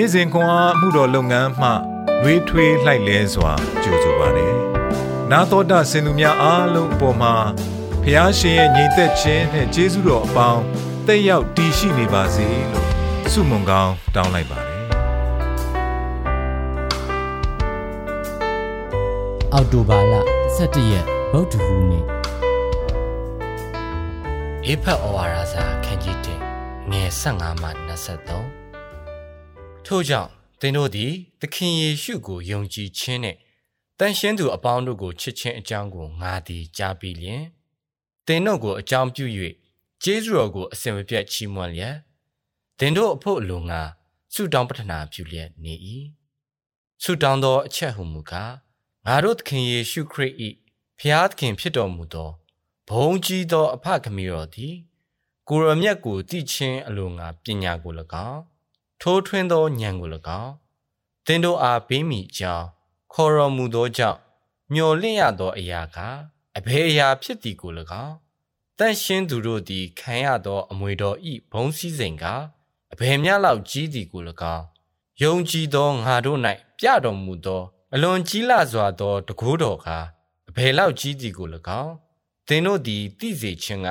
နေ့စဉ်ခွန်အားမှုတော်လုပ်ငန်းမှလွေးထွေးလှိုက်လဲစွာကြိုဆိုပါတယ်။နာတော်တာစင်သူများအားလုံးအပေါ်မှာဖျားရှင်ရဲ့ညီသက်ခြင်းနဲ့ကျေးဇူးတော်အပေါင်းတက်ရောက်တည်ရှိနေပါစေလို့ဆုမွန်ကောင်းတောင်းလိုက်ပါတယ်။အောက်တိုဘာလ17ရက်ဗုဒ္ဓဟူးနေ့အေဖတ်ဩဝါဒစာခန်းကြီးတင်ငယ်15မှ23 ထို့ကြောင့်သင်တို့သည်သခင်ယေရှုကိုယုံကြည်ခြင်းနှင့်တန်ရှင်းသူအပေါင်းတို့ကိုချစ်ခြင်းအကြောင်းကိုငါသည်ကြားပြီးလျင်သင်တို့ကိုအကြောင်းပြု၍ကျေးဇူးတော်ကိုအစဉ်မပြတ်ချီးမွမ်းလျက်သင်တို့အဖို့အလိုငါဆုတောင်းပတနာပြုလျက်နေ၏ဆုတောင်းသောအချက်ဟုမူကားငါတို့သခင်ယေရှုခရစ်၏ဖျားသခင်ဖြစ်တော်မူသောဘုံကြီးသောအဖခမီတော်သည်ကိုရမြတ်ကိုတည်ခြင်းအလိုငါပညာကို၎င်း ထိုးထွင်းသောဉာဏ်ကို၎င်းသင်တို့အားပေးမိကြောင်းခေါ်တော်မူသောကြောင့်မျော်လင့်ရသောအရာကအဘယ်အရာဖြစ်သည်ကို၎င်းတန့်ရှင်းသူတို့သည်ခံရသောအမွေတော်ဤဘုံစည်းစိမ်ကအဘယ်များလောက်ကြီးသည်ကို၎င်းယုံကြည်သောငါတို့၌ပြတော်မူသော အလွန်ကြီးလာစွာသောတကိုးတော်ကအဘယ်လောက်ကြီးသည်ကို၎င်းသင်တို့သည်သိစေခြင်းက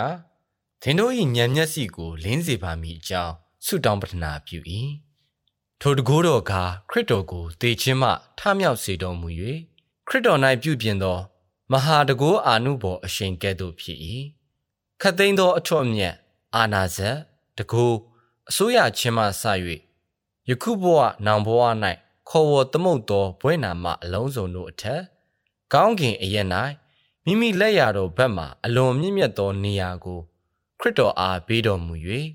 သင်တို့၏ဉာဏ်မျက်စိကိုလင်းစေပါမည်အကြောင်း ဆုတောင်းပတနာပြု၏ထိုတကိုးတော်ကခရစ်တော်ကိုသေခြင်းမှထမြောက်စေတော်မူ၍ခရစ်တော်၌ပြုပြင်သော မဟာတကိုးအာနုဘော်အရှင်ကဲ့သို့ဖြစ်၏ခတ်သိမ်းသောအထွတ်အမြတ်အာနာဇက်တကိုးအစိုးရခြင်းမှစ၍ယခုဘဝနောင်ဘဝ၌ခေါ်ဝေါ်သမုတ်သောဘွဲ့နာမအလုံးစုံတို့အထက်ကောင်းကင်အရက်၌မိမိလက်ရတော်ဘက်မှအလွန်မြင့်မြတ်သောနေရာကိုခရစ်တော်အားပေးတော်မူ၍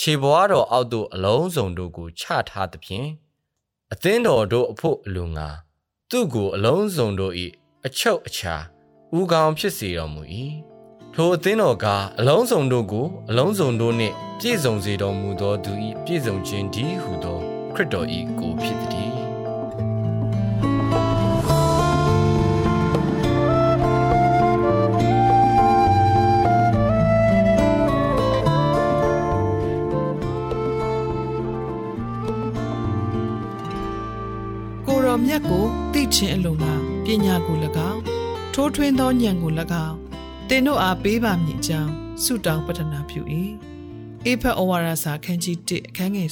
ခြေဘွားတော်အောက်သို့အလုံးစုံတို့ကိုချထားသဖြင့်အသင်းတော်တို့အဖို့အလိုငါသူ့ကိုအလုံးစုံတို့၏အချုပ်အခြာဥကောင်းဖြစ်စေတော်မူ၏ထိုအသင်းတော်ကအလုံးစုံတို့ကိုအလုံးစုံတို့နှင့်ပြည့်စုံစေတော်မူသောသူ၏ပြည့်စုံခြင်းဒီဟုသောခရစ်တော်၏ကိုဖြစ်သည် တော်မြတ်ကိုသိခြင်းအလုံးလားပညာကို၎င်းထိုးထွင်းသောဉာဏ်ကို၎င်းသင်တို့အားပေးပါမည်အကြောင်းဆုတောင်းပတနာပြု၏အေဖက်ဩဝါဒစာခန်းကြီး1အခန်းငယ်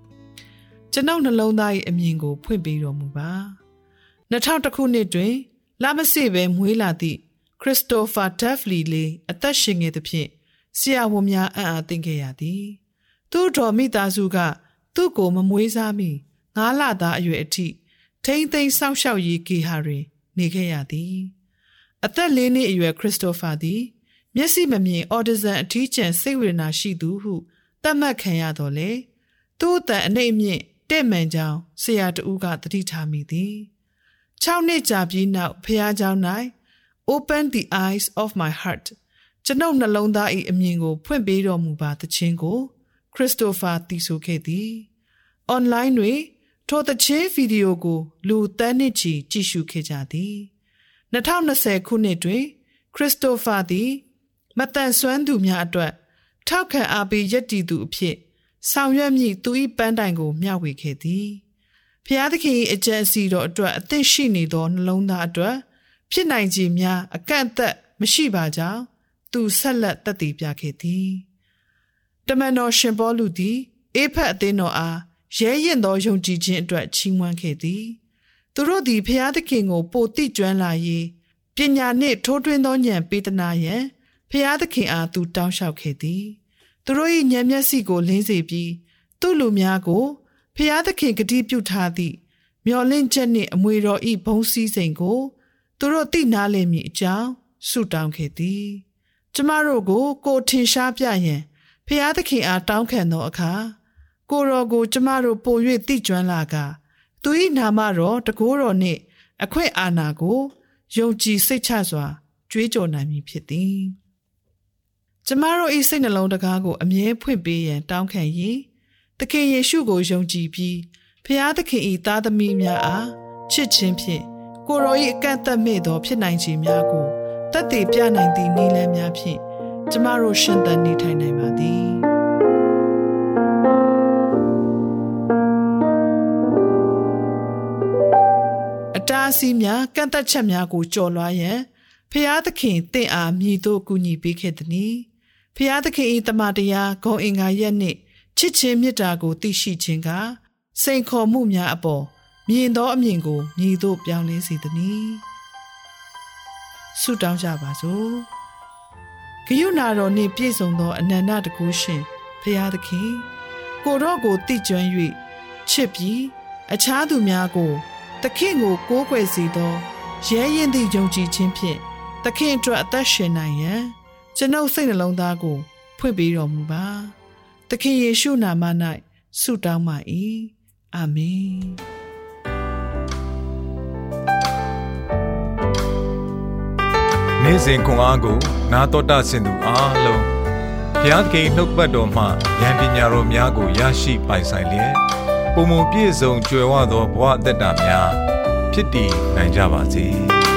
18ကျွန်ုပ်နှလုံးသား၏အမြင်ကို ဖွင့်ပေးတော်မူပါ2000ခုနှစ်တွင်လာမစေပဲမွေးလာသည့်ခရစ္စတိုဖာဒက်ဖလီလေးအသက်ရှင်ခဲ့သဖြင့်ဆရာဝန်များအံ့အားသင့်ခဲ့ရသည်သူ့တော်မိသားစုက သူ့ကိုမမွေးစားမီငါးလသားအရွယ်အထိ ထိမ့်သိမ်းစောင့်ရှောက်ရေးဂေဟာတွင်နေခဲ့ရသည်အသက်လေးနှစ်အရွယ်ခရစ်စတိုဖာသည်မျက်စိမမြင်အော်ဒဇန်အထီးကျန်စိတ်ဝေဒနာရှိသူဟုသတ်မှတ်ခံရတော်လေသူ့အတန်အနှိမ့်မြင့်တဲ့မှန်ကြောင်းဆရာတဦးကတတိထားမိသည်6နှစ်ကြာပြီးနောက်ဖះเจ้า၌ Open the eyes of my heart ကျွန်ုပ်နှလုံးသား၏အမြင်ကို ဖွင့်ပေးတော်မူပါသခြင်းကိုခရစ်စတိုဖာတည်ဆိုခဲ့သည်။ online တွင် ထိုသချင်းဗီဒီယိုကို လူတန်းနှစ်ချီကြည့်ရှုခဲ့ကြသည်2020ခုနှစ်တွင် ခရစ်စတိုဖာသည်မတန်ဆွမ်းသူများအတွက် ထောက်ခံအားပေးယက်တီသူအဖြစ် ဆောင်ရွက်မည့်သူ၏ပန်းတိုင်ကိုမျှဝေခဲ့သည်ဖျားသခင်၏အကြံအစီတော်အတွက်အသင့်ရှိနေသောနှလုံးသားအတွက် ဖြစ်နိုင်ခြင်းများအကန့်အသတ်မရှိပါကြောင်းသူဆက်လက်တည်တည်ပြခဲ့သည်တမန်တော်ရှင်ပေါလုသည် အေဖက်အသင်းတော်အား ရဲရင်သောယုံကြည်ခြင်းအတွက်ချီးမွမ်းခဲ့သည်သူတို့သည်ဖျားသခင်ကိုပိုတိကျွမ်းလာ၍ပညာနှင့်ထိုးထွင်းသောဉာဏ်ပေးသနာရန်ဖျားသခင်အားသူတောင်းလျှောက်ခဲ့သည်သူတို့၏ဉာဏ်မျက်စိကိုလင်းစေပြီးသူ့လူများကိုဖျားသခင်ဂတိပြုထားသည့်မျော်လင့်ချက်နှင့်အမွေတော်၏ဘုံစည်းစိမ်ကိုသူတို့သိနာလည်မည်အကြောင်းဆုတောင်းခဲ့သည်ကျမတို့ကိုကိုထင်ရှားပြရန်ဖျားသခင်အားတောင်းခံသောအခါ ကိုတော်ကိုကျမတို့ပို၍သိကျွမ်းလာကသူ၏နာမတော်တကိုးတော်နှင့် အခွင့်အာဏာကိုယုံကြည်စိတ်ချစွာကြွေးကြော်နိုင်မည်ဖြစ်သည်ကျမတို့၏စိတ်နှလုံးတကားကိုအမြဲဖွင့်ပေးရန်တောင်းခံ၍သခင်ယေရှုကိုယုံကြည်ပြီးဖျားသခင်၏သားသမီးများအားချစ်ခြင်းဖြင့်ကိုရော၏အကန့်အသတ်မဲ့သောဖြစ်နိုင်ခြင်းများကိုတတ်သိပြနိုင်သည့်နည်းလမ်းများဖြင့်ကျမတို့ရှင်သန်နေထိုင်နိုင်ပါသည် အစည်းများကန့်သက်ချက်များကိုကြော်လွှားရန်ဖျားသခင်တင့်အားမြည်သို့ကူညီပေးခဲ့သည်။ဖျားသခင်၏တမန်တရားဂုံအင်္ဂါရက်နှင့်ချစ်ချင်းမေတ္တာကိုသိရှိခြင်းကစိန်ခေါ်မှုများအပေါ်မြင်သောအမြင်ကိုမြည်သို့ပြောင်းလဲစေသည်။ဆုတောင်းကြပါစို့။ဂယုဏတော်နှင့်ပြည့်စုံသောအနန္တတကူရှင်ဖျားသခင်ကိုတော့ကိုတိကျွမ်း၍ချစ်ပြီးအခြားသူများကို သခင်ကိုကိုးကွယ်စေသောရဲရင်သည့်ယုံကြည်ခြင်းဖြင့်သခင်အတွက်အသက်ရှင်နိုင်ရန်ကျွန်ုပ်စိတ်နှလုံးသားကို ဖွင့်ပေးတော်မူပါသခင်ယေရှုနာမ၌ဆုတောင်းပါ၏အာမင်နေ့စဉ်ခွန်အားကိုနာတော်တာဆင်သူအားလုံးဘုရားသခင်နှုတ်ပတ်တော်မှဉာဏ်ပညာတော်များကိုရရှိပိုင်ဆိုင်လျက် ပုံပုံပြည့်စုံကြွယ်ဝသောဘဝအသက်တာများဖြစ်တည်နိုင်ကြပါစေ။